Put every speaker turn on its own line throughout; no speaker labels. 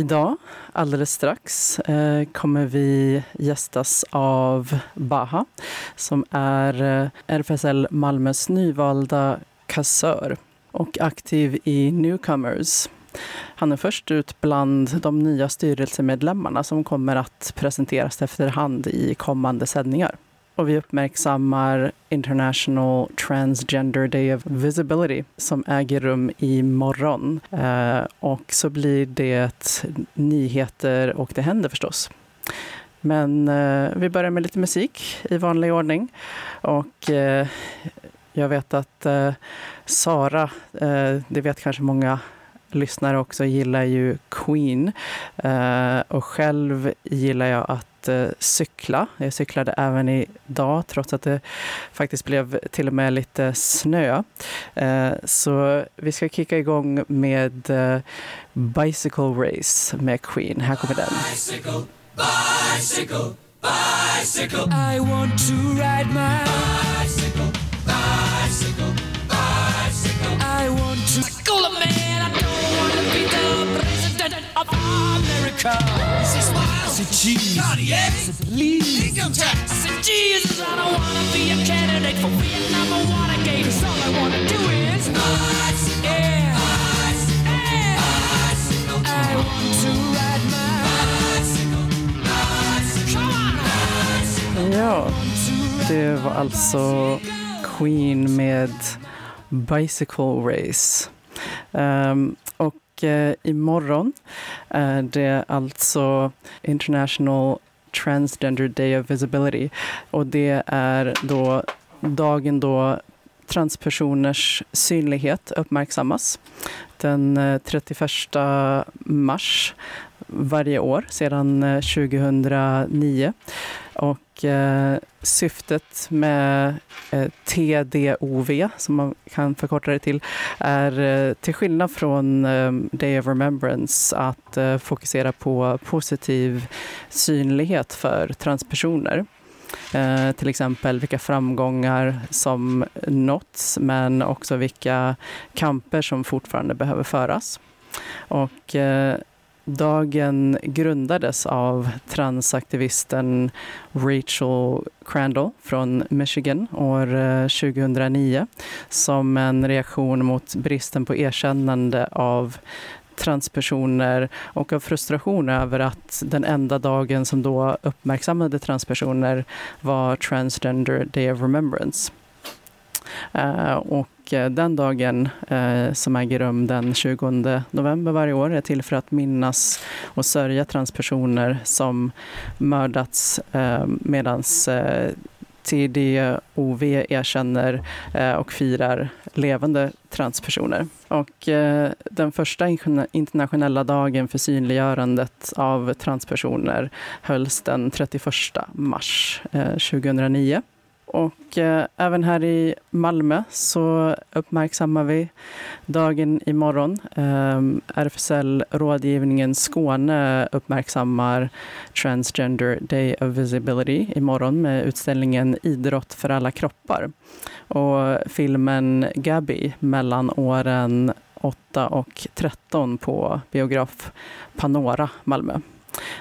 Idag, alldeles strax, eh, kommer vi gästas av Baha som är eh, RFSL Malmös nyvalda kassör och aktiv i Newcomers. Han är först ut bland de nya styrelsemedlemmarna som kommer att presenteras efterhand i kommande sändningar. Och vi uppmärksammar International Transgender Day of Visibility som äger rum imorgon. Eh, och så blir det nyheter och det händer förstås. Men eh, vi börjar med lite musik i vanlig ordning. Och eh, jag vet att eh, Sara, eh, det vet kanske många lyssnare också, gillar ju Queen. Eh, och själv gillar jag att eh, cykla. Jag cyklade även idag trots att det faktiskt blev till och med lite snö. Eh, så vi ska kicka igång med eh, Bicycle Race med Queen. Här kommer den.
Bicycle, bicycle, bicycle. I want to ride my bicycle, bicycle, bicycle. I want to Smile, say cheese, Cartier, income tax. Jesus, I don't want to be a candidate for Vietnam or Watergate. 'cause all I want to do is. I want to ride my.
Ja, det var alltså Queen med Bicycle Race. Um, och uh, imorgon eh, är det alltså International Transgender Day of Visibility. Och det är då dagen då transpersoners synlighet uppmärksammas. Den eh, 31 mars varje år sedan 2009. Och eh, syftet med eh, TDOV, som man kan förkorta det till, är eh, till skillnad från eh, Day of Remembrance att eh, fokusera på positiv synlighet för transpersoner. Eh, till exempel vilka framgångar som nåtts men också vilka kamper som fortfarande behöver föras. Och eh, dagen grundades av transaktivisten Rachel Crandall från Michigan år eh, 2009 som en reaktion mot bristen på erkännande av transpersoner och av frustration över att den enda dagen som då uppmärksammade transpersoner var Transgender Day of Remembrance. Eh, och eh, den dagen eh, som äger rum den 20 november varje år är till för att minnas och sörja transpersoner som mördats medan TDOV erkänner och firar levande transpersoner. Och eh, den första internationella dagen för synliggörandet av transpersoner hölls den 31 mars eh, 2009. Och eh, även här i Malmö så uppmärksammar vi dagen imorgon. Eh, RFSL Rådgivningen Skåne uppmärksammar Transgender Day of Visibility imorgon med utställningen Idrott för alla kroppar. Och filmen Gabby mellan åren 8 och 13 på biograf Panora Malmö.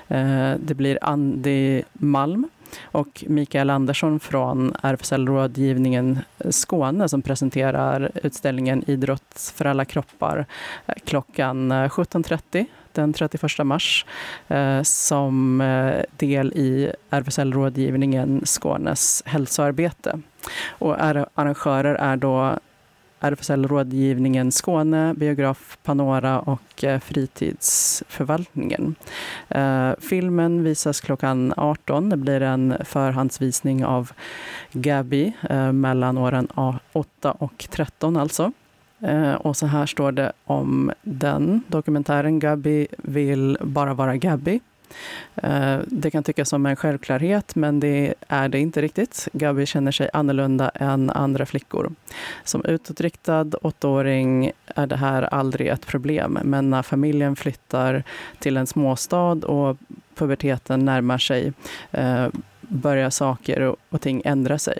Eh, det blir Andy Malm och Mikael Andersson från RFSL Rådgivningen Skåne som presenterar utställningen Idrott för alla kroppar eh, klockan eh, 17.30 den 31 mars eh, som eh, del i RFSL Rådgivningen Skånes hälsoarbete. Och arrangörer är då RFSL Rådgivningen Skåne, Biograf Panora och eh, Fritidsförvaltningen. Eh, filmen visas klockan 18. Det blir en förhandsvisning av Gabby eh, mellan åren 8 och 13 alltså. Och så här står det om den dokumentären. Gabby vill bara vara Gabby. Eh, det kan tyckas som en självklarhet, men det är det inte riktigt. Gabi känner sig annorlunda än andra flickor. Som utåtriktad åttaåring är det här aldrig ett problem, men när familjen flyttar till en småstad och puberteten närmar sig eh, börjar saker och ting ändra sig.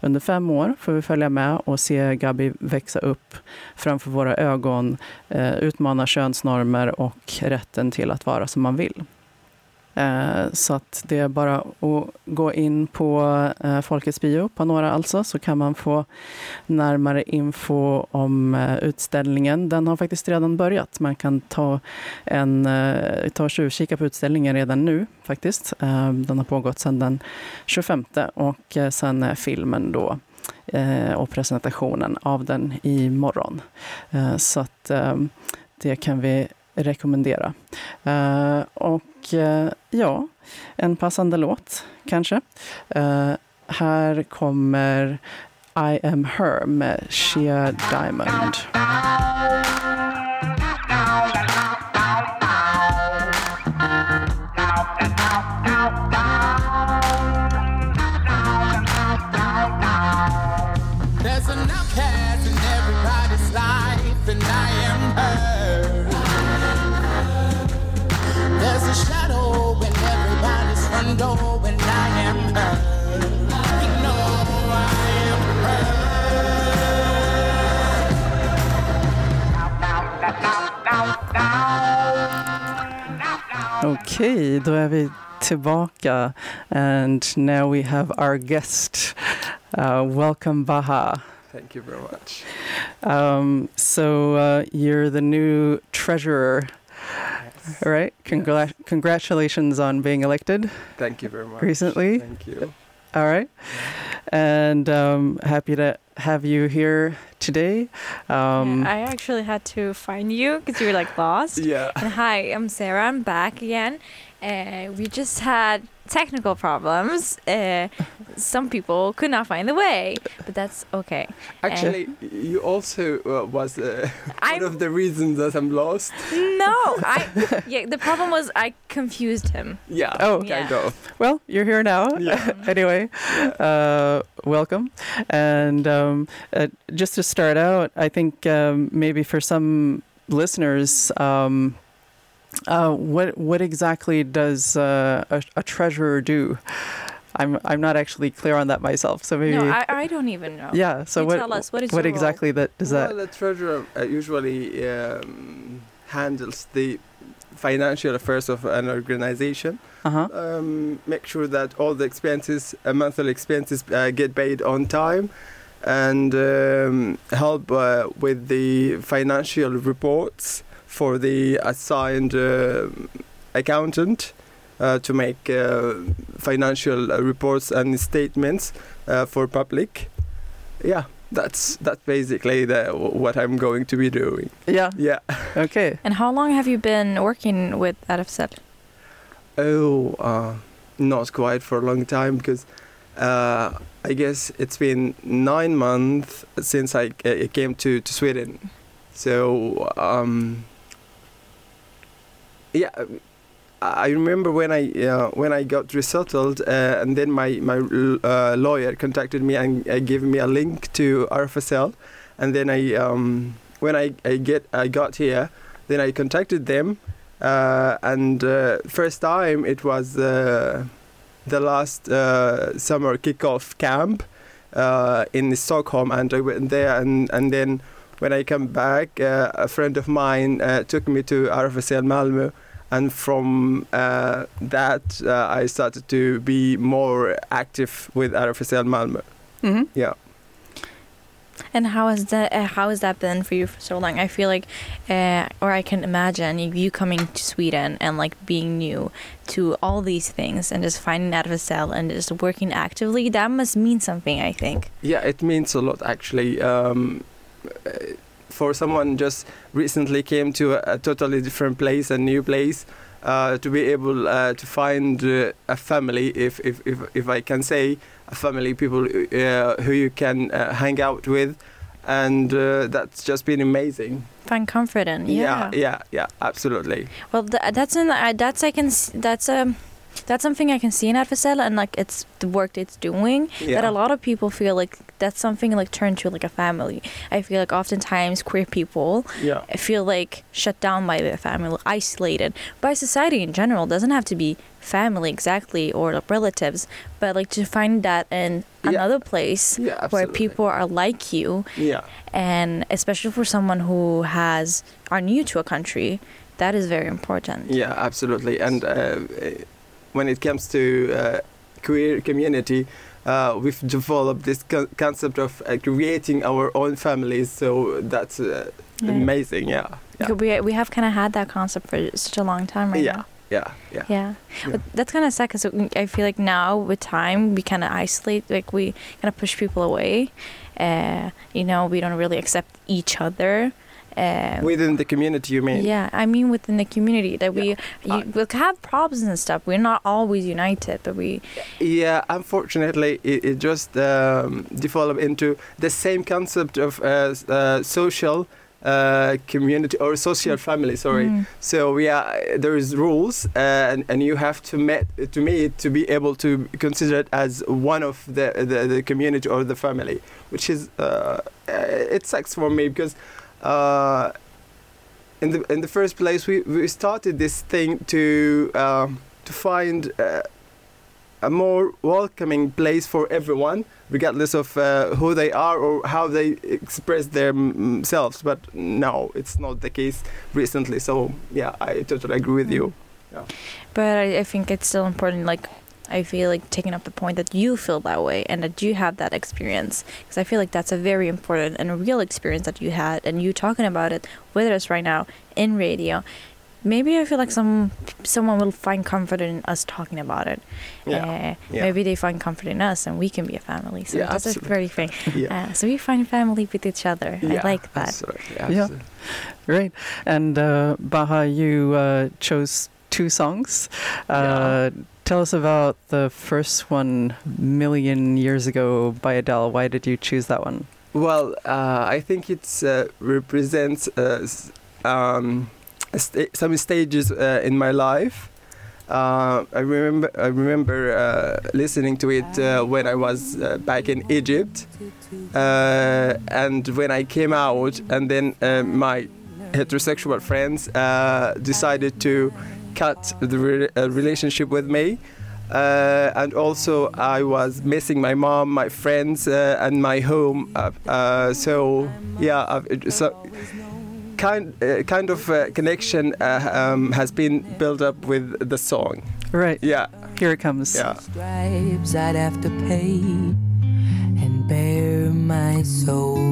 Under fem år får vi följa med och se Gabi växa upp framför våra ögon, eh, utmana könsnormer och rätten till att vara som man vill. Eh, så att det är bara att gå in på eh, Folkets bio, på några alltså, så kan man få närmare info om eh, utställningen. Den har faktiskt redan börjat. Man kan ta, en, ta tjuvkika på utställningen redan nu faktiskt. Den har pågått sedan den 25 och sen är filmen då och presentationen av den imorgon. Så att det kan vi rekommendera. Eh, och uh, ja, en passande låt kanske. Uh, här kommer I am her med Shea Diamond. Okay, då är vi tillbaka. And now we have our guest. Uh, welcome, Baha.
Thank you very much.
Um, so uh, you're the new treasurer, yes. right? Congla- yes. Congratulations on being elected.
Thank you very much.
Recently.
Thank you.
All right. And um, happy to have you here today.
Um, yeah, I actually had to find you because you were like lost.
Yeah.
And hi, I'm Sarah. I'm back again. Uh, we just had technical problems. Uh, some people could not find the way, but that's okay.
Actually, uh, you also uh, was uh, one of the reasons that I'm lost.
No, I yeah. The problem was I confused him.
Yeah.
Oh,
yeah. kind of.
Well, you're here now. Yeah. anyway, yeah. Uh, welcome. And um, uh, just to start out, I think um, maybe for some listeners. Um, uh, what what exactly does uh, a, a, treasurer do? I'm I'm not actually clear on that myself. So maybe
no, I, I don't even know.
Yeah. So
you
what
tell us what is
what exactly
role?
that does
well,
that?
the treasurer uh, usually um, handles the financial affairs of an organization.
Uh-huh.
Um, make sure that all the expenses, uh, monthly expenses, uh, get paid on time, and um, help uh, with the financial reports for the assigned uh, accountant uh, to make uh, financial reports and statements for public. Yeah, that's that's basically the, what I'm going to be doing.
Yeah.
Yeah.
Okay.
And how long have you been working with RFSL?
Oh, uh, not quite for a long time because uh, I guess it's been nine months since I, I came to, to Sweden. So um, yeah, I remember when I uh, when I got resettled, uh, and then my my uh, lawyer contacted me and uh, gave me a link to RFSL, and then I um, when I, I get I got here, then I contacted them, uh, and uh, first time it was the last summer kickoff camp in Stockholm, and I went there, and and then when I come back, a friend of mine took me to RFSL Malmö and from uh, that uh, I started to be more active with RFSL Malmö.
Mm-hmm.
Yeah.
And how has that uh, how has that been for you for so long? I feel like, uh, or I can imagine you coming to Sweden and like being new to all these things and just finding out of a cell and just working actively. That must mean something, I think.
Yeah, it means a lot actually. Um, for someone just recently came to a, a totally different place, a new place, uh, to be able uh, to find uh, a family, if, if, if, if I can say, a family, people uh, who you can uh, hang out with and uh, that's just been amazing.
Find comfort in. Yeah.
yeah, yeah, yeah absolutely.
Well, th- that's an, uh, that's I can s- that's um that's something I can see in Advocell and like it's the work it's doing
Yeah.
that a lot of people feel like that's something like turned to like a family. I feel like oftentimes queer people
yeah.
feel like shut down by their family, isolated by society in general. It doesn't have to be family exactly or like relatives, but like to find that in
Yeah.
another place
Yeah,
where people are like you
Yeah,
and especially for someone who has are new to a country that is very important
yeah, absolutely. And uh, when it comes to uh, queer community, uh, we've developed this co- concept of uh, creating our own families. So that's uh,
Yeah.
amazing. Yeah, yeah,
we, we have kind of had that concept for such a long time right
yeah,
now
yeah, yeah.
yeah,
Yeah.
that's kind of sad because i feel like now with time we kind of isolate like we kind of push people away uh, you know we don't really accept each other uh,
Within the community, you mean?
yeah, I mean within the community that we
Yeah.
you, we'll have problems and stuff. We're not always united, but we
Yeah, unfortunately, it, it just um, developed into the same concept of uh, uh, social uh, community or social family. Sorry.
Mm.
So yeah, there is rules, uh, and, and you have to meet to meet to be able to consider it as one of the the, the community or the family, which is uh, uh, it sucks for me because. Uh, in the in the first place, we, we started this thing to um, to find uh, a more welcoming place for everyone, regardless of uh, who they are or how they express themselves. But no, it's not the case recently. So yeah, I totally agree with you. Yeah.
But I, I think it's still important. Like, I feel like taking up the point that you feel that way and that you have that experience. Because I feel like that's a very important and real experience that you had, and you talking about it with us right now in radio. Maybe I feel like some someone will find comfort in us talking about it.
Yeah,
Uh,
yeah.
Maybe they find comfort in us, and we can be a family. So
Yeah,
that's a very thing.
Yeah,
Uh, so we find family with each other.
yeah,
I like that.
absolutely,
Yeah. Right. And uh, Baha, you uh, chose two songs. Uh,
Yeah.
Tell us about the first one, Million Years Ago by Adele. Why did you choose that one?
Well, uh, I think it uh, represents uh, um, a sta- some stages uh, in my life. Uh, I remember I remember uh, listening to it uh, when I was uh, back in Egypt, uh, and when I came out, and then uh, my heterosexual friends uh, decided to cut the re- uh, relationship with me. Uh, and also, I was missing my mom, my friends, uh, and my home. Uh, uh, so, yeah, I've, so kind uh, kind of uh, connection uh, um, has been built up with the song.
Right.
Yeah,
Here it comes.
yeah.
stripes I'd have to pay and bare my soul.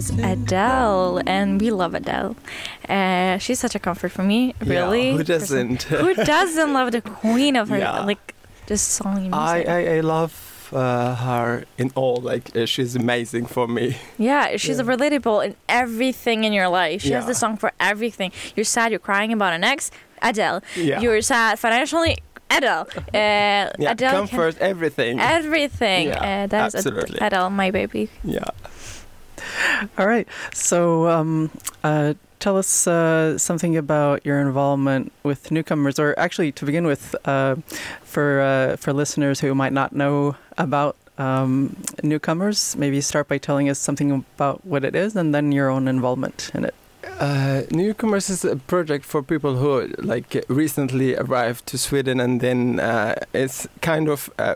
Was
Adele, and we love Adele. Uh, she's such a comfort for me, really.
Yeah, who doesn't?
who doesn't love the queen of her,
Yeah.
like, this song?
I,
music?
I, I love uh, her in all. Like uh, she's amazing for me.
yeah, she's
Yeah.
relatable in everything in your life. She has the song for everything. You're sad, you're crying about an ex, Adele.
Yeah.
You're sad financially, Adele. Uh,
yeah,
Adele can-
comfort everything.
everything.
Yeah,
uh, that
absolutely.
Adele, my baby.
yeah.
All right. So, um, uh, tell us uh, something about your involvement with newcomers, or actually, to begin with, uh, for uh, for listeners who might not know about um, newcomers, maybe start by telling us something about what it is, and then your own involvement in it.
Uh, Newcomers is a project for people who like recently arrived to Sweden, and then uh, it's kind of uh,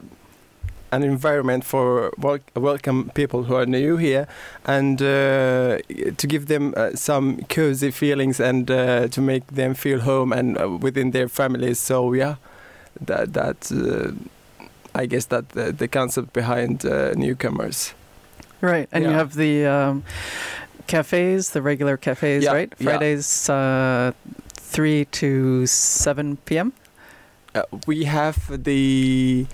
an environment for wel- welcome people who are new here, and uh, to give them uh, some cozy feelings and uh, to make them feel home and uh, within their families. So yeah, that that uh, I guess that the, the concept behind uh, newcomers.
Right, and you have the um, cafes, the regular cafes,
Yeah,
right?
yeah.
Fridays, uh, 3 to 7 p.m.
Uh, we have the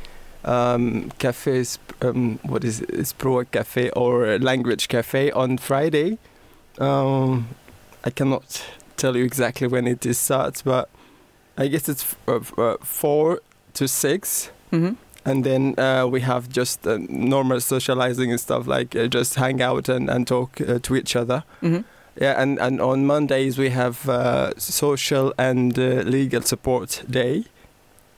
um, cafes. Um, what is it? Språk cafe or language cafe on Friday. Um, I cannot tell you exactly when it is starts, but I guess it's uh, f- uh, four to six,
Mm-hmm.
and then uh, we have just uh, normal socializing and stuff like uh, just hang out and and talk uh, to each other.
Mm-hmm.
Yeah, and, and on Mondays we have uh, social and uh, legal support day.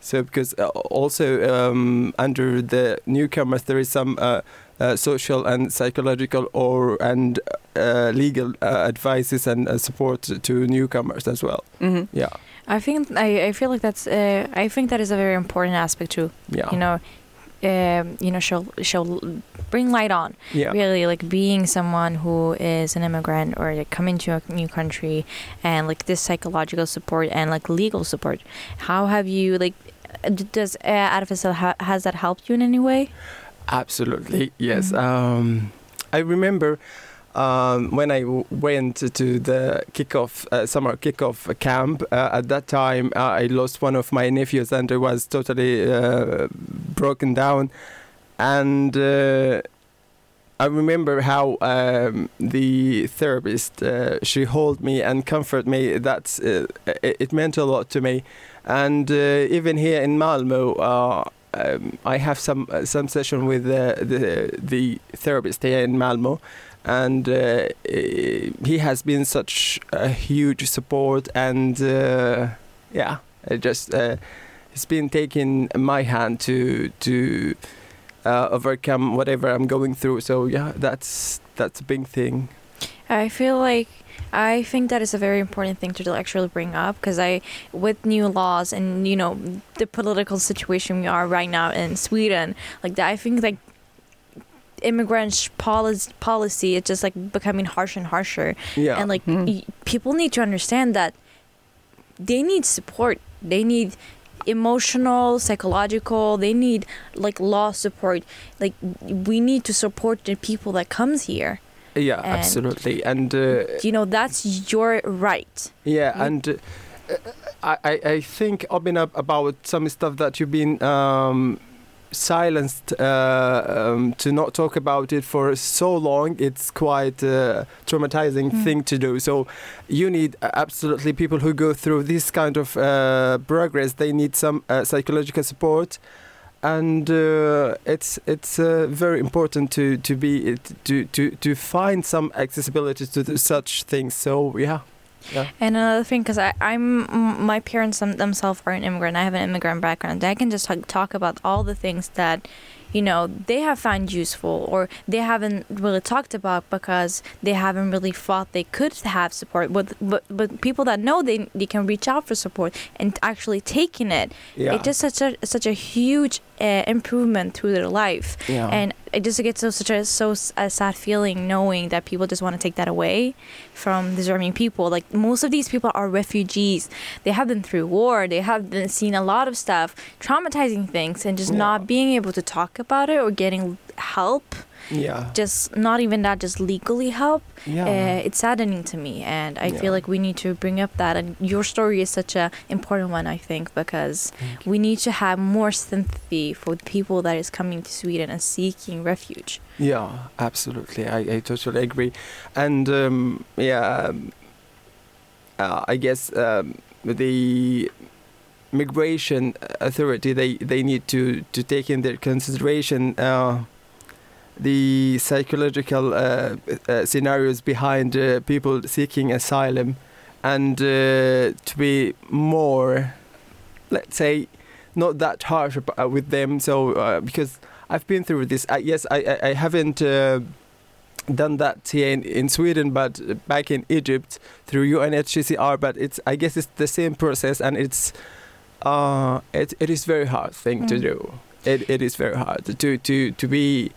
So because uh, also um, under the newcomers there is some uh, uh, social and psychological or and uh, legal uh, advices and uh, support to newcomers as well.
Mm-hmm.
Yeah,
I think I, I feel like that's uh, I think that is a very important aspect too.
yeah,
You know, um, you know, show show bring light on.
yeah,
Really, like being someone who is an immigrant or like coming to a new country, and like this psychological support and like legal support. How have you like? Does uh, Artificial ha- has that helped you in any way?
absolutely yes.
Mhm.
Um, I remember. Um, when I w- went to the kickoff uh, summer kickoff camp, uh, at that time uh, I lost one of my nephews and I was totally uh, broken down. And uh, I remember how um, the therapist uh, she held me and comforted me. That's uh, it, it meant a lot to me. And uh, even here in Malmo. Uh, um, I have some uh, some session with the the therapist here in Malmo, and uh, he has been such a huge support and uh, yeah just uh, he's been taking my hand to to overcome whatever I'm going through so yeah that's that's a big thing
I feel like I think that is a very important thing to actually bring up because I, with new laws and you know the political situation we are right now in Sweden, like that, I think like immigrant policy policy is just like becoming harsher and harsher,
yeah.
And like
Hmm.
y- people need to understand that they need support, they need emotional psychological they need like law support. Like we need to support the people that comes here
yeah
and-
absolutely and uh,
you know that's your right
Yeah,
Right?
and uh, I, I I think open up about some stuff that you've been um, silenced uh, um, to not talk about it for so long. It's quite a traumatizing
Mm.
thing to do. So you need uh, absolutely people who go through this kind of uh, progress. They need some uh, psychological support. And uh, it's it's uh, very important to to be to to to find some accessibility to such things. So yeah, yeah.
And another thing, because I'm my parents them, themselves are an immigrant. I have an immigrant background. I can just talk, talk about all the things that, you know, they have found useful or they haven't really talked about because they haven't really thought they could have support. But but but people that know they they can reach out for support and actually taking it,
yeah.
it just such a such a huge uh, improvement through their life.
yeah.
and it just gets so such a so a sad feeling knowing that people just want to take that away from deserving people like most of these people are refugees they have been through war they have been seen a lot of stuff traumatizing things and just
Yeah.
not being able to talk about it or getting help
yeah.
just not even that just legally help
Yeah.
uh, it's saddening to me and i
Yeah.
feel like we need to bring up that and your story is such a important one i think because we need to have more sympathy for the people that is coming to sweden and seeking refuge
yeah, absolutely. I, I totally agree. And um, yeah, um, uh, I guess um, the migration authority they, they need to, to take in their consideration uh, the psychological uh, uh, scenarios behind uh, people seeking asylum and uh, to be more let's say not that harsh uh, with them. So because I've been through this uh, yes I, I, I haven't done that here in, in Sweden but back in Egypt through UNHCR but it's I guess it's the same process and it's uh, it, it is very hard thing to
Mm.
do it, it is very hard to, to, to be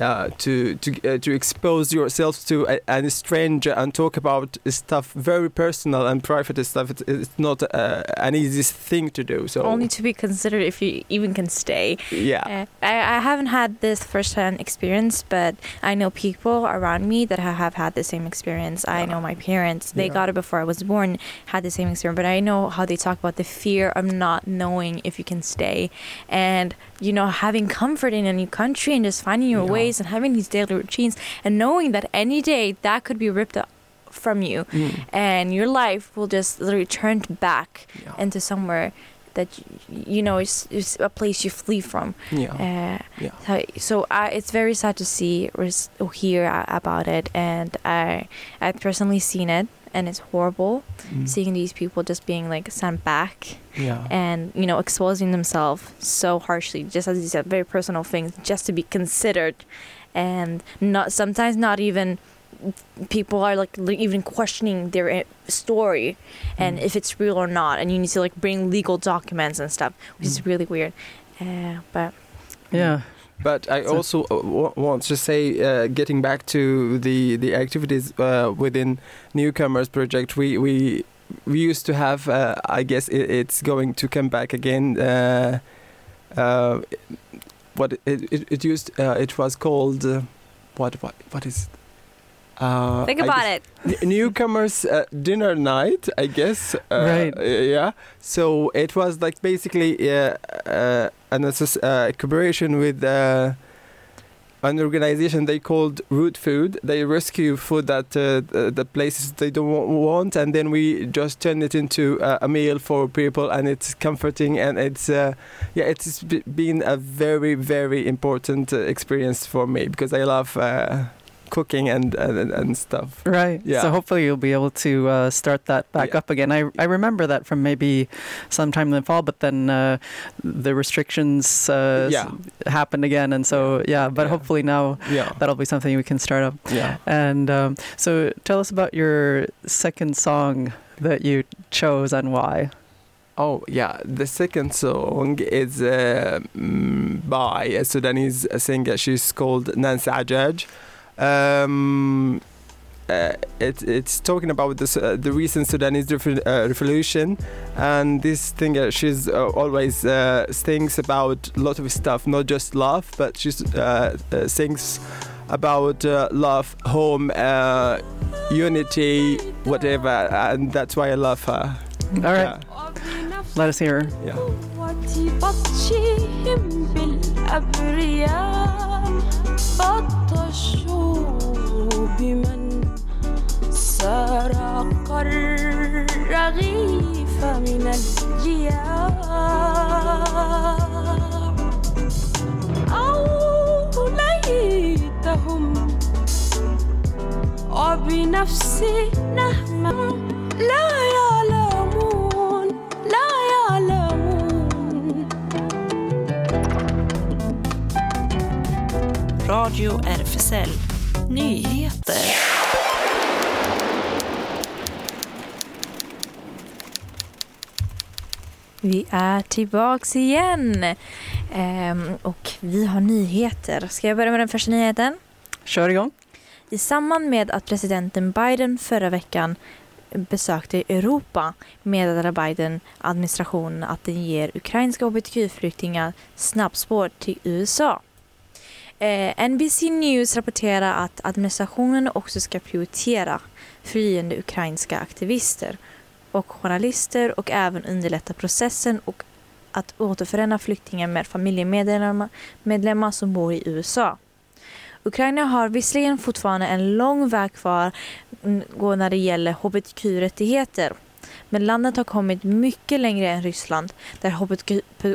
uh, to to uh, to expose yourself to a, a stranger and talk about stuff very personal and private stuff. It's, it's not uh, an easy thing to do. So
Only to be considered if you even can stay.
yeah,
Uh, I, I haven't had this first-hand experience, but I know people around me that have had the same experience. I know my parents; they
Yeah.
got it before I was born, had the same experience. But I know how they talk about the fear of not knowing if you can stay, and you know having comfort in a new country and just finding your
Yeah.
ways and having these daily routines, and knowing that any day that could be ripped up from you,
Mm.
and your life will just literally turn back
yeah,
into somewhere that you know is, is a place you flee from.
yeah,
Uh,
yeah.
so, so I, it's very sad to see or, hear about it, and I I've personally seen it, and it's horrible
Mm.
seeing these people just being like sent back
yeah.
and you know exposing themselves so harshly, just as you said, very personal things, just to be considered, and not sometimes not even people are like li- even questioning their uh, story and
Mm.
if it's real or not, and you need to like bring legal documents and stuff, which is
Mm.
really weird. Uh, but
Yeah.
But I
So-
also uh, want to say, uh, getting back to the the activities uh, within Newcomers Project, we we we used to have. Uh, I guess it, it's going to come back again. Uh, uh, what it it, it used uh, it was called. Uh, what what what is? Uh,
think about it.
Newcomers uh, dinner night i guess uh,
Right.
yeah so it was like basically uh, uh, an associ- uh, cooperation with uh, an organization they called root food they rescue food that uh, the, the places they don't want and then we just turn it into uh, a meal for people and it's comforting and it's uh, yeah it's b- been a very very important uh, experience for me because i love uh, cooking and, and and stuff
Right.
Yeah.
So hopefully you'll be able to uh, start that back
Yeah.
up again. I, I remember that from maybe sometime in the fall, but then uh, the restrictions uh,
Yeah.
happened again. And so, yeah, but
Yeah.
hopefully now
yeah
that'll be something we can start up.
yeah
And um, so tell us about your second song that you chose and why.
Oh yeah, the second song is uh, mm, by a Sudanese singer. She's called Nancy Ajaj. Um, uh, it, it's talking about this, uh, the recent Sudanese uh, revolution, and this singer she's uh, always uh, sings about a lot of stuff, not just love, but she uh, uh, about uh, love, home, uh, unity, whatever, and that's why I love her.
All right, let us hear her.
Yeah. yeah.
قوتي
Radio RFSL Nyheter.
Vi är tillbaks igen. Ehm, och vi har nyheter. Ska jag börja med den första nyheten?
Kör igång.
I samband med att presidenten Biden förra veckan besökte Europa meddelade Biden-administrationen att den ger ukrainska hbtq-flyktingar snabbspår till USA. Eh, NBC News rapporterar att administrationen också ska prioritera flyende ukrainska aktivister och journalister och även underlätta processen och att återförena flyktingar med familjemedlemmar medlemmar som bor i USA. Ukraina har visserligen fortfarande en lång väg kvar när det gäller hbtq-rättigheter. Men landet har kommit mycket längre än Ryssland där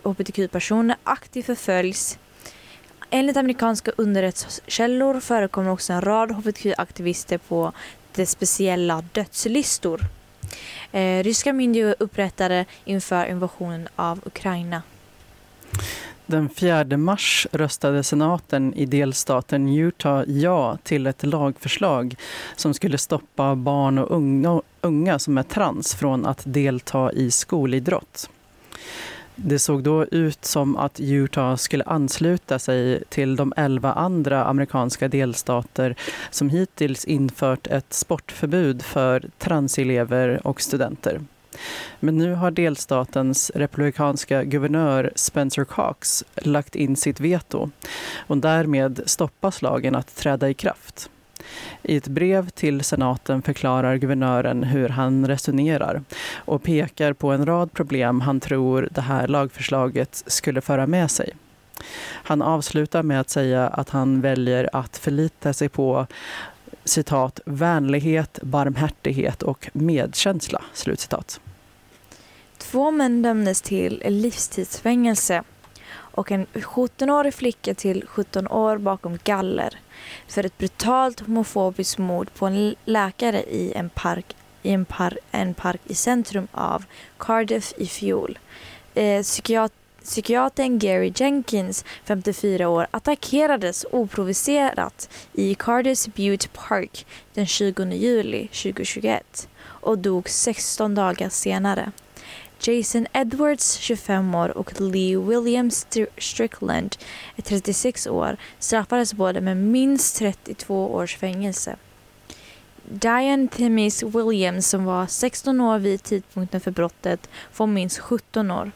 hbtq-personer aktivt förföljs. Enligt amerikanska underrättelsekällor förekommer också en rad hbtq-aktivister på de speciella dödslistor. Eh, ryska myndigheter upprättade inför invasionen av Ukraina.
Den 4 mars röstade senaten i delstaten Utah ja till ett lagförslag som skulle stoppa barn och unga, unga som är trans från att delta i skolidrott. Det såg då ut som att Utah skulle ansluta sig till de elva andra amerikanska delstater som hittills infört ett sportförbud för transelever och studenter. Men nu har delstatens republikanska guvernör Spencer Cox lagt in sitt veto och därmed stoppas lagen att träda i kraft. I ett brev till senaten förklarar guvernören hur han resonerar och pekar på en rad problem han tror det här lagförslaget skulle föra med sig. Han avslutar med att säga att han väljer att förlita sig på citat, vänlighet, barmhärtighet och medkänsla. Slutcitat.
Två män dömdes till livstidsfängelse och en 17-årig flicka till 17 år bakom galler för ett brutalt homofobiskt mord på en läkare i en park i en, par, en park i centrum av Cardiff i fjol. Eh, psykiat Psykiatern Gary Jenkins, 54 år, attackerades oprovocerat i Cardiffs Butte Park den 20 juli 2021 och dog 16 dagar senare. Jason Edwards, 25 år och Lee Williams Strickland, 36 år, straffades båda med minst 32 års fängelse. Diane Themis Williams, som var 16 år vid tidpunkten för brottet, får minst 17 år.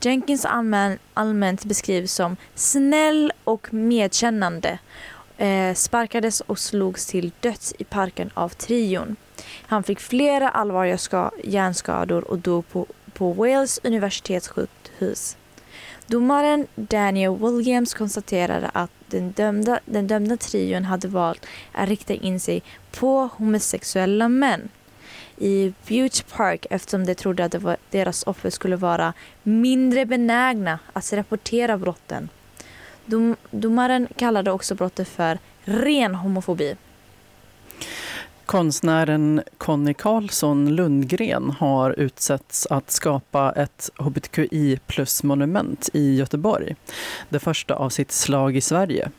Jenkins allmän, allmänt beskrivs som snäll och medkännande. Eh, sparkades och slogs till döds i parken av trion. Han fick flera allvarliga ska, hjärnskador och dog på, på Wales universitetssjukhus. Domaren Daniel Williams konstaterade att den dömda, den dömda trion hade valt att rikta in sig på homosexuella män i Butte Park eftersom de trodde att deras offer skulle vara mindre benägna att rapportera brotten. Dom, domaren kallade också brottet för ren homofobi.
Konstnären Conny Carlsson Lundgren har utsetts att skapa ett hbtqi plus-monument i Göteborg. Det första av sitt slag i Sverige.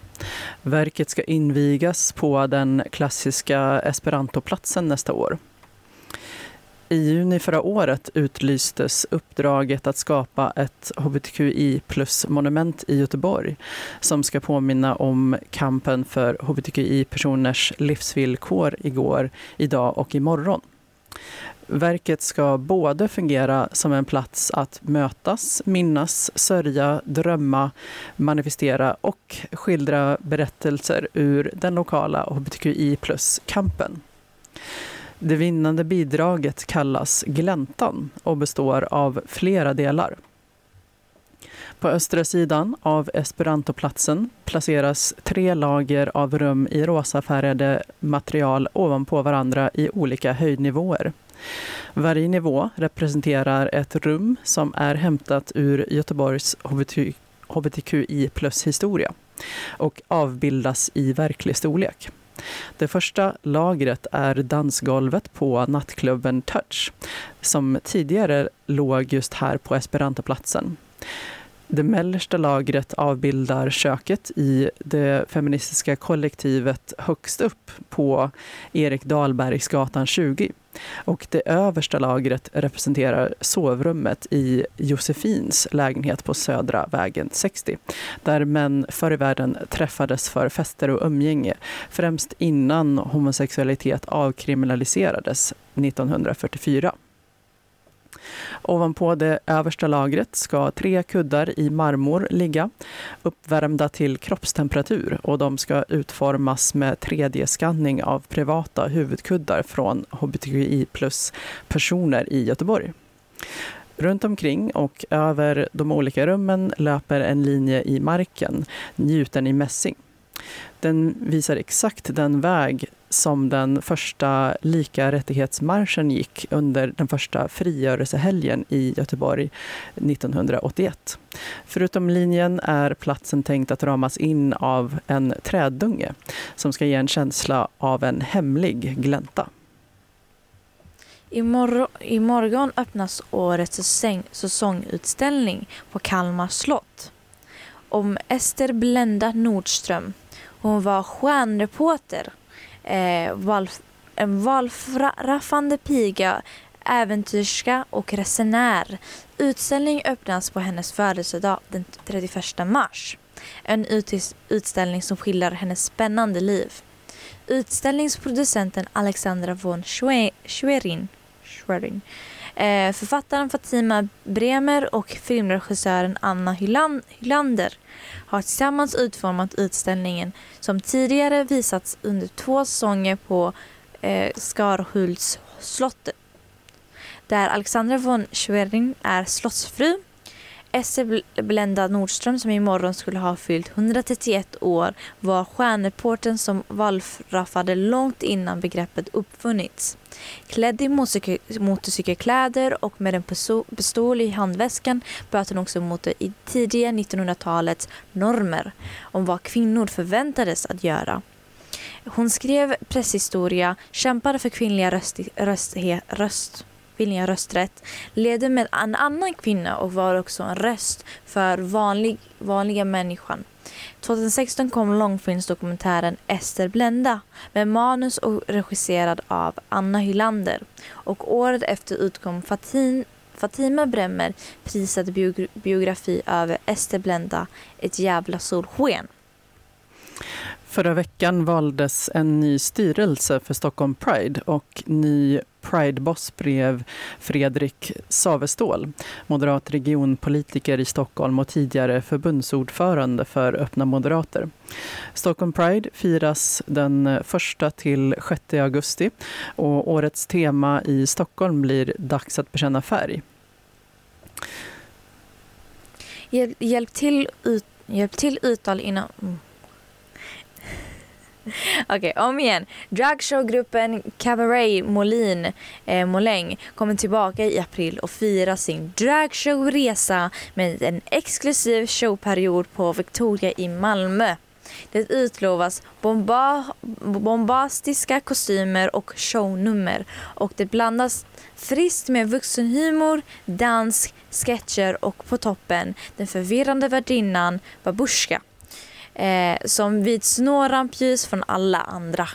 Verket ska invigas på den klassiska Esperantoplatsen nästa år. I juni förra året utlystes uppdraget att skapa ett hbtqi plus-monument i Göteborg som ska påminna om kampen för hbtqi-personers livsvillkor igår, idag och imorgon. Verket ska både fungera som en plats att mötas, minnas, sörja, drömma, manifestera och skildra berättelser ur den lokala hbtqi plus-kampen. Det vinnande bidraget kallas Gläntan och består av flera delar. På östra sidan av Esperantoplatsen placeras tre lager av rum i rosafärgade material ovanpå varandra i olika höjdnivåer. Varje nivå representerar ett rum som är hämtat ur Göteborgs hbtqi plus-historia och avbildas i verklig storlek. Det första lagret är dansgolvet på nattklubben Touch som tidigare låg just här på Esperantoplatsen. Det mellersta lagret avbildar köket i det feministiska kollektivet högst upp på Erik Dahlbergsgatan 20. Och det översta lagret representerar sovrummet i Josefins lägenhet på Södra vägen 60 där män förr i världen träffades för fester och umgänge främst innan homosexualitet avkriminaliserades 1944. Ovanpå det översta lagret ska tre kuddar i marmor ligga, uppvärmda till kroppstemperatur och de ska utformas med 3D-skanning av privata huvudkuddar från hbtqi plus-personer i Göteborg. Runt omkring och över de olika rummen löper en linje i marken, njuten i mässing. Den visar exakt den väg som den första lika rättighetsmarschen gick under den första frigörelsehelgen i Göteborg 1981. Förutom linjen är platsen tänkt att ramas in av en träddunge som ska ge en känsla av en hemlig glänta.
Imorgon, imorgon öppnas årets säsong, säsongutställning på Kalmar slott. Om Ester Blenda Nordström. Hon var stjärnreporter eh, valf en valfraffande piga, äventyrska och resenär utställning öppnas på hennes födelsedag den 31 mars. En utställning som skildrar hennes spännande liv. Utställningsproducenten Alexandra von Schwerin, Schwerin eh, författaren Fatima Bremer och filmregissören Anna Hyland Hylander har tillsammans utformat utställningen som tidigare visats under två säsonger på eh, Skarhultsslottet där Alexandra von Schwerin är slottsfru. Esse Blenda Nordström som imorgon skulle ha fyllt 131 år var stjärnreportern som wallraffade långt innan begreppet uppfunnits. Klädd i motorcykelkläder och med en pistol i handväskan bröt hon också mot det tidiga 1900-talets normer om vad kvinnor förväntades att göra. Hon skrev presshistoria, kämpade för kvinnliga röst, röst, röst, kvinnliga rösträtt, levde med en annan kvinna och var också en röst för vanlig, vanliga människan. 2016 kom långfilmsdokumentären Ester Blenda med manus och regisserad av Anna Hylander. Och året efter utkom Fatin, Fatima Bremmer prisad biografi över Ester Blenda, Ett jävla solsken.
Förra veckan valdes en ny styrelse för Stockholm Pride och ny Pride-boss Fredrik Savestål, moderat regionpolitiker i Stockholm och tidigare förbundsordförande för Öppna Moderater. Stockholm Pride firas den 1 till 6 augusti och årets tema i Stockholm blir Dags att bekänna färg.
Hjälp, till, ut, hjälp till uttal inom... Okej, Okej, om igen. Dragshowgruppen Cabaret Molin eh, Moläng kommer tillbaka i april och firar sin dragshowresa med en exklusiv showperiod på Victoria i Malmö. Det utlovas bomba bombastiska kostymer och shownummer och det blandas friskt med vuxenhumor, dans, sketcher och på toppen den förvirrande värdinnan Babushka eh, som vid snårrampljus från alla andra.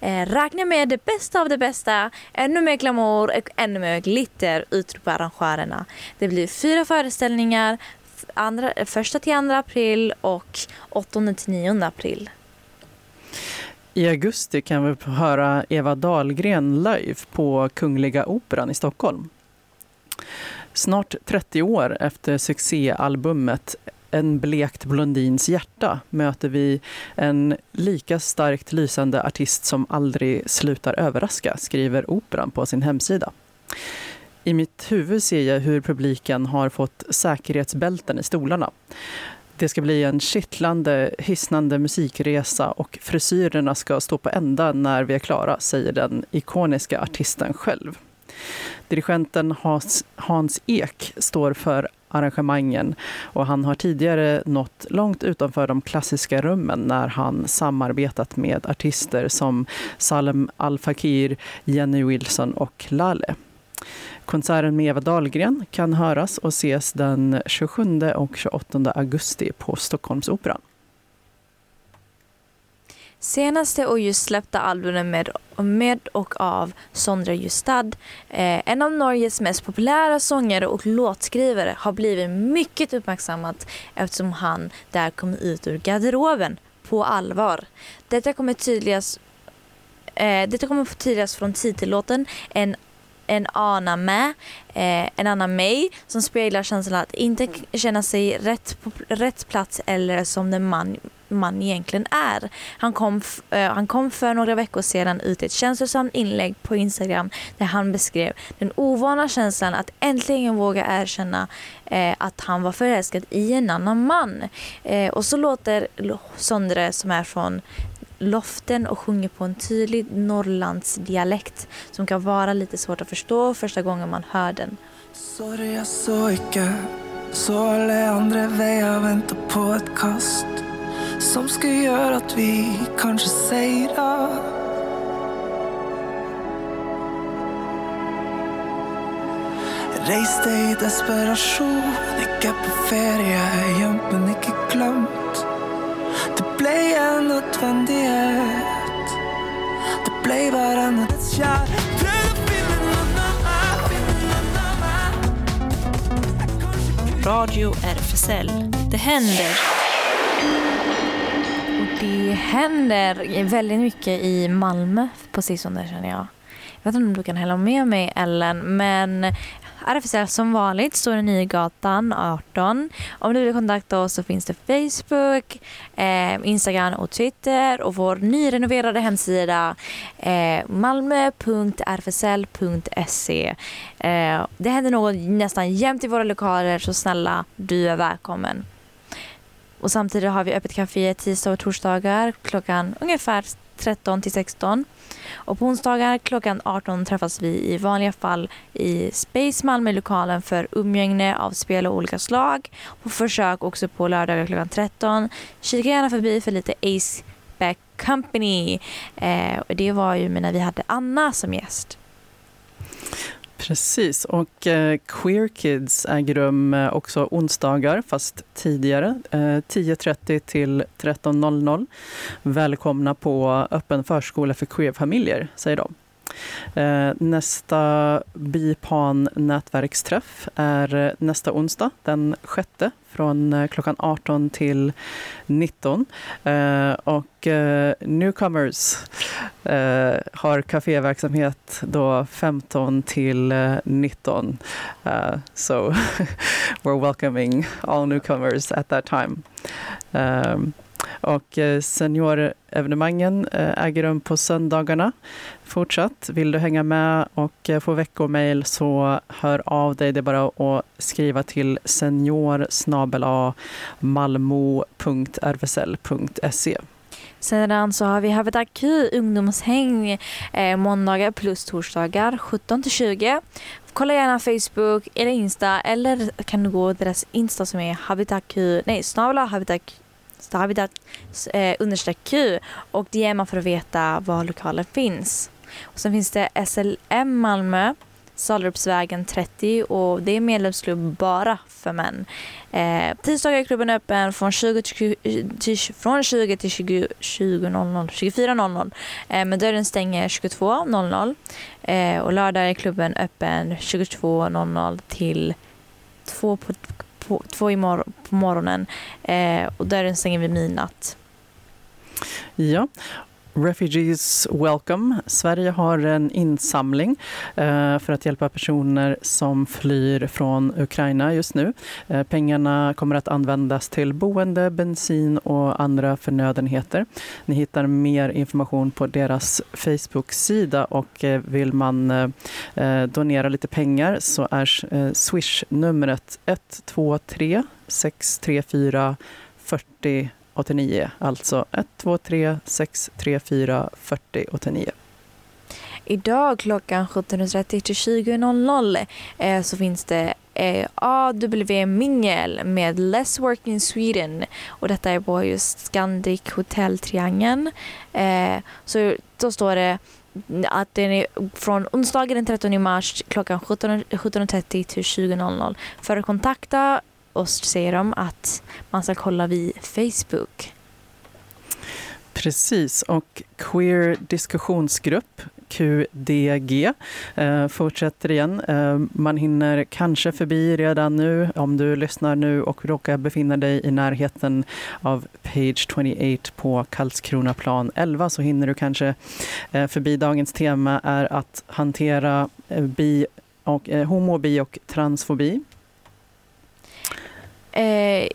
Eh, räkna med det bästa av det bästa, ännu mer glamour och ännu mer glitter, utropar arrangörerna. Det blir fyra föreställningar, f- andra, första till andra april och åttonde till nionde april.
I augusti kan vi höra Eva Dahlgren live på Kungliga Operan i Stockholm. Snart 30 år efter succéalbumet en blekt blondins hjärta möter vi en lika starkt lysande artist som aldrig slutar överraska, skriver Operan på sin hemsida. I mitt huvud ser jag hur publiken har fått säkerhetsbälten i stolarna. Det ska bli en kittlande, hisnande musikresa och frisyrerna ska stå på ända när vi är klara, säger den ikoniska artisten själv. Dirigenten Hans, Hans Ek står för arrangemangen och han har tidigare nått långt utanför de klassiska rummen när han samarbetat med artister som Salem Al Fakir, Jenny Wilson och Lale. Konserten med Eva Dahlgren kan höras och ses den 27 och 28 augusti på Stockholmsoperan.
Senaste och just släppta albumet med, med och av Sondre Justad, eh, en av Norges mest populära sångare och låtskrivare, har blivit mycket uppmärksammat eftersom han där kom ut ur garderoben på allvar. Detta kommer tydligast eh, detta kommer tydligast från titellåten En en Ana med, eh, en annan mig som speglar känslan att inte känna sig rätt på rätt plats eller som den man, man egentligen är. Han kom, eh, han kom för några veckor sedan ut ett känslosamt inlägg på Instagram där han beskrev den ovana känslan att äntligen våga erkänna eh, att han var förälskad i en annan man. Eh, och så låter Sondre som är från Loften och sjunger på en tydlig Norrlandsdialekt som kan vara lite svårt att förstå första gången man hör den.
Sorry, jag så ikke. Så alle andre veier venter på et kast som ska göra att vi kanske kanskje Reis deg i desperasjon, ikke på ferie, gjemt, men ikke glemt. Det ble en nødvendighet. Det ble bare en dødskjær. Å finne finne.
Radio RFSL. Det händer.
Det händer väldigt mycket i Malmö på sistone känner jag. Jag vet inte om du kan hälla med mig Ellen, men RFSL som vanligt står i Nygatan 18. Om du vill kontakta oss så finns det Facebook, eh, Instagram och Twitter och vår nyrenoverade hemsida eh, malmo.rfsl.se. Eh, det händer något nästan jämt i våra lokaler så snälla, du är välkommen. Och samtidigt har vi öppet kafé tisdag och torsdagar klockan ungefär 13 till 16. Och på onsdagar klockan 18 träffas vi i vanliga fall i Space Malmö-lokalen för umgänge av spel av olika slag. På försök också på lördagar klockan 13. Kika gärna förbi för lite Ace Back Company. Eh, och det var ju när vi hade Anna som gäst.
Precis, och eh, Queer Kids äger rum eh, också onsdagar, fast tidigare, eh, 10.30 till 13.00. Välkomna på öppen förskola för queerfamiljer, säger de. Eh, nästa BIPAN nätverksträff är eh, nästa onsdag, den 6 från eh, klockan 18 till 19. Eh, och eh, Newcomers eh, har kaféverksamhet då 15 till eh, 19. Uh, eh, so we're welcoming all newcomers at that time. Um, och seniorevenemangen äger rum på söndagarna fortsatt. Vill du hänga med och få veckomail så hör av dig. Det är bara att skriva till senior
sedan så har vi Habitat Q ungdomshäng eh, måndagar plus torsdagar 17 till 20. Kolla gärna Facebook eller Insta eller kan du gå till deras Insta som är Habitat Q, nej snabel-a Habitat Habitat eh, understreck Q och DMa för att veta var lokalen finns. Och sen finns det SLM Malmö, Salrupsvägen 30 och det är medlemsklubb bara för män. Eh, tisdagar är klubben öppen från 20 till, till, från 20 till 20, 20 00, 24.00 eh, men dörren stänger 22.00 eh, och lördag är klubben öppen 22.00 till 2 på, på, 2 i mor på morgonen eh, och dörren stänger vid midnatt.
Ja. Refugees Welcome. Sverige har en insamling eh, för att hjälpa personer som flyr från Ukraina just nu. Eh, pengarna kommer att användas till boende, bensin och andra förnödenheter. Ni hittar mer information på deras Facebook-sida och eh, vill man donera lite pengar så är Swish-numret 123 634 40 89, alltså 123 634 40 89.
Idag klockan 17.30 till 20.00 eh, så finns det eh, AW Mingel med Less Work in Sweden och detta är på just Scandic Hotel Triangeln. Eh, så då står det att den är från onsdagen den 13 mars klockan 17.30 till 20.00. För att kontakta och säger de att man ska kolla vid Facebook.
Precis, och Queer diskussionsgrupp, QDG, eh, fortsätter igen. Eh, man hinner kanske förbi redan nu om du lyssnar nu och råkar befinna dig i närheten av Page 28 på Karlskronaplan 11 så hinner du kanske eh, förbi. Dagens tema är att hantera eh, bi och, eh, homo, bi och transfobi.
Eh,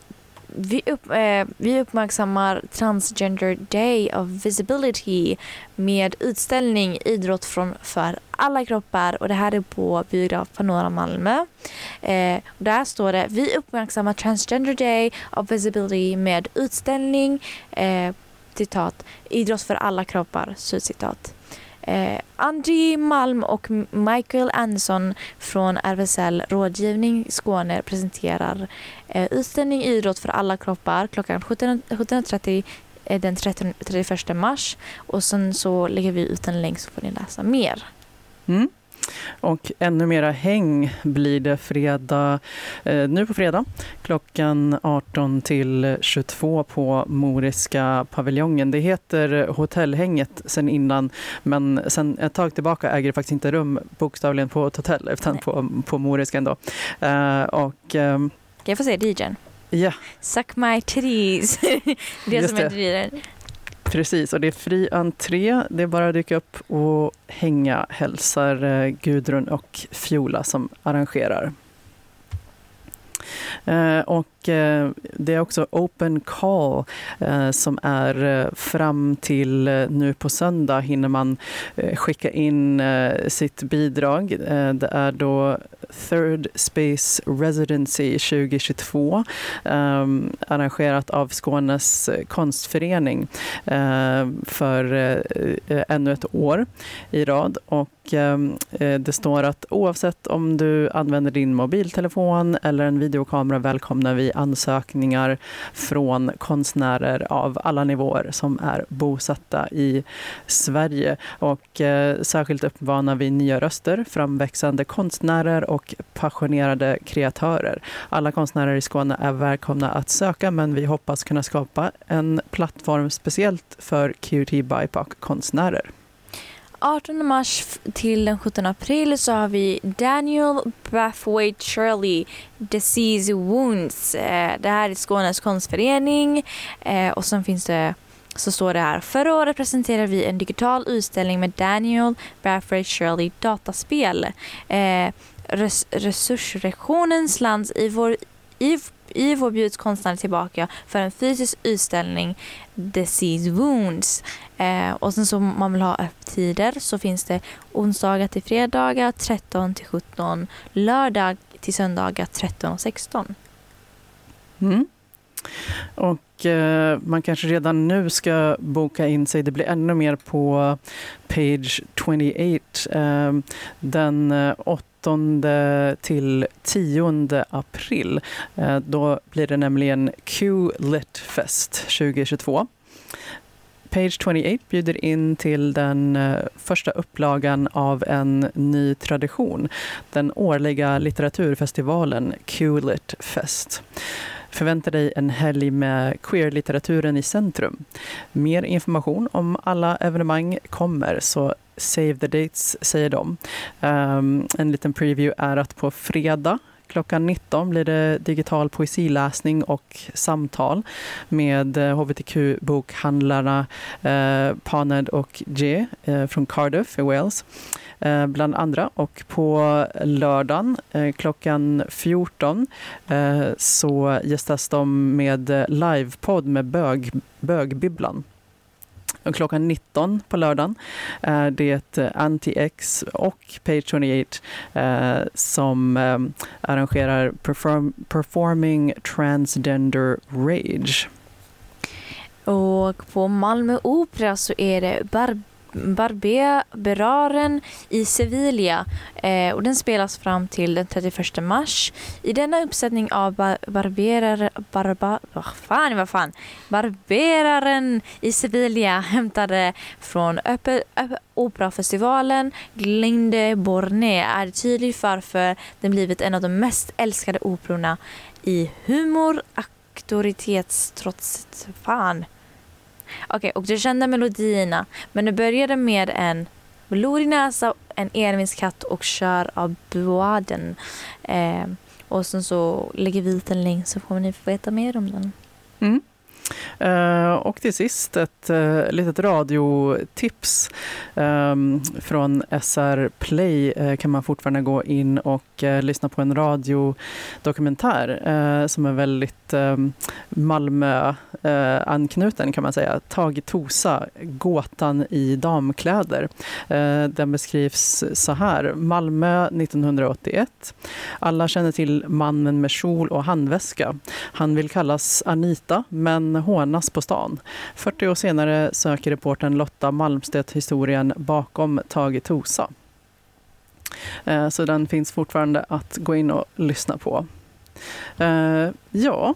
vi, upp, eh, vi uppmärksammar Transgender Day of Visibility med utställning Idrott från för alla kroppar och det här är på biograf Panora Malmö. Eh, där står det Vi uppmärksammar Transgender Day of Visibility med utställning eh, citat, Idrott för alla kroppar, slutcitat. Eh, Angie Malm och Michael Andersson från RFSL Rådgivning Skåne presenterar eh, utställning Idrott för alla kroppar klockan 17.30 eh, den 30, 31 mars och sen så lägger vi ut en länk så får ni läsa mer.
Mm. Och ännu mera häng blir det fredag, eh, nu på fredag klockan 18 till 22 på Moriska paviljongen. Det heter Hotellhänget sen innan men sen ett tag tillbaka äger det faktiskt inte rum bokstavligen på ett hotell utan på, på Moriska ändå. Eh, och, eh,
Jag får säga DJn.
Ja,
Suck my titties. det
Just
som är. DJn
precis. Och det är fri entré. Det är bara att dyka upp och hänga, hälsar eh, Gudrun och Fiola som arrangerar. Eh, och eh, det är också open call eh, som är fram till nu på söndag hinner man skicka in sitt bidrag. Det är då Third Space Residency 2022 ehm, arrangerat av Skånes konstförening för ännu ett år i rad. Och Ehm, eh, det står att oavsett om du använder din mobiltelefon eller en videokamera välkomnar vi ansökningar från konstnärer av alla nivåer som är bosatta i Sverige. Och eh, särskilt uppmanar vi nya röster, framväxande konstnärer och passionerade kreatörer. Alla konstnärer i Skåne är välkomna att söka men vi hoppas kunna skapa en plattform speciellt för QT BIPOC-konstnärer.
18 mars till den 17 april så har vi Daniel Bathwaite Shirley Disease Wounds. Eh, det här är Skånes konstförening eh, och sen finns det så står det här. Förra året presenterade vi en digital utställning med Daniel Bathwaite Shirley dataspel. Eh, res- resursrektionens lands i vår i, Ivo bjuds konstnärer tillbaka för en fysisk utställning Disease Wounds. Eh, och sen så om man vill ha öppettider så finns det onsdagar till fredagar 13 till 17, lördag till söndagar 13 och 16.
Mm. Och eh, man kanske redan nu ska boka in sig. Det blir ännu mer på page 28. Eh, den eh, 8 15 till 10 april. Eh, då blir det nämligen Q-Lit Fest 2022. Page 28 bjuder in till den eh, första upplagan av en ny tradition, den årliga litteraturfestivalen Q-Lit Fest. Förvänta dig en helg med queerlitteraturen i centrum. Mer information om alla evenemang kommer, så save the dates, säger de. Um, en liten preview är att på fredag klockan 19 blir det digital poesiläsning och samtal med eh, hbtq-bokhandlarna eh, Paned och J eh, från Cardiff i Wales eh, bland andra. Och på lördagen eh, klockan 14 eh, så gästas de med eh, livepodd med bög, Bögbibblan. Klockan 19 på lördagen eh, är det eh, Anti-X och Page 28 eh, som eh, arrangerar perform, Performing Transgender Rage.
Och på Malmö Opera så är det Barbé Barberaren i Sevilla eh, och den spelas fram till den 31 mars. I denna uppsättning av bar Barberare, barba, vad fan, vad fan, Barberaren i Sevilla hämtade från Öppe, Öppe, Operafestivalen Glinde Borné är det tydligt varför den blivit en av de mest älskade operorna i humor, auktoritetstrots... Fan. Okej, och du kände melodierna. Men du började med en blodig näsa, en envinskatt och kör av Boaden. Eh, och sen så lägger vi ut en länk så får ni få veta mer om den.
Mm. Eh, och till sist ett uh, litet radiotips um, från SR Play uh, kan man fortfarande gå in och lyssna på en radiodokumentär som är väldigt ehm, um, Malmö-anknuten kan man säga. Tag Tosa, Gåtan i damkläder. Den beskrivs så här. Malmö 1981. Alla känner till mannen med kjol och handväska. Han vill kallas Anita, men hånas på stan. 40 år senare söker reportern Lotta Malmstedt historien bakom Tage Tosa. Eh, Så den finns fortfarande att gå in och lyssna på. Eh, Ja.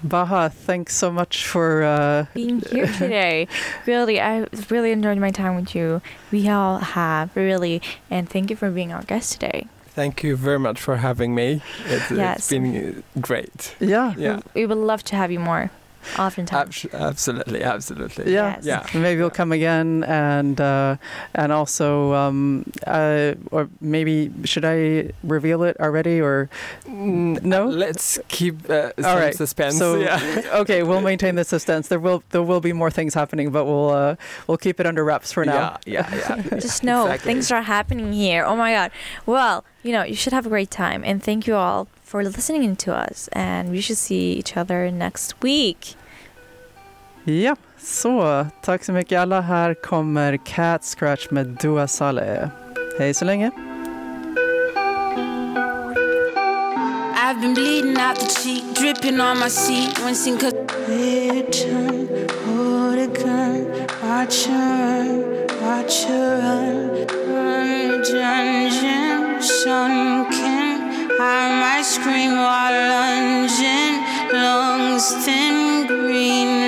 Baha, thanks so much for uh,
Being here today. really, I really enjoyed my time with you. We all have, really. And thank you for being our guest today.
Thank you very much for having me. It,
Yes.
It's been uh, great.
Ja,
Yeah.
We would love to have you more. Oftentimes.
Abs- absolutely, absolutely.
Yeah,
Yes.
Yeah.
maybe we'll come again, and uh, and also, um, uh, or maybe should I reveal it already, or no?
Let's keep uh, some
All right.
suspense.
So
yeah.
okay, we'll maintain the suspense. There will there will be more things happening, but we'll uh, we'll keep it under wraps for now.
Yeah, yeah, yeah.
Just know
Exactly.
things are happening here. Oh my god. Well, you know, you should have a great time and thank you all for listening to us and we should see each other next week.
Ja, så tack så mycket alla. Här kommer Cat Scratch med Dua Saleh. Hej så länge.
I've been bleeding out the cheek, dripping on my seat, wincing cause Return, hold a gun, watch her run, watch her run, run, dungeon, sunken. I might scream while lunging, lungs thin, green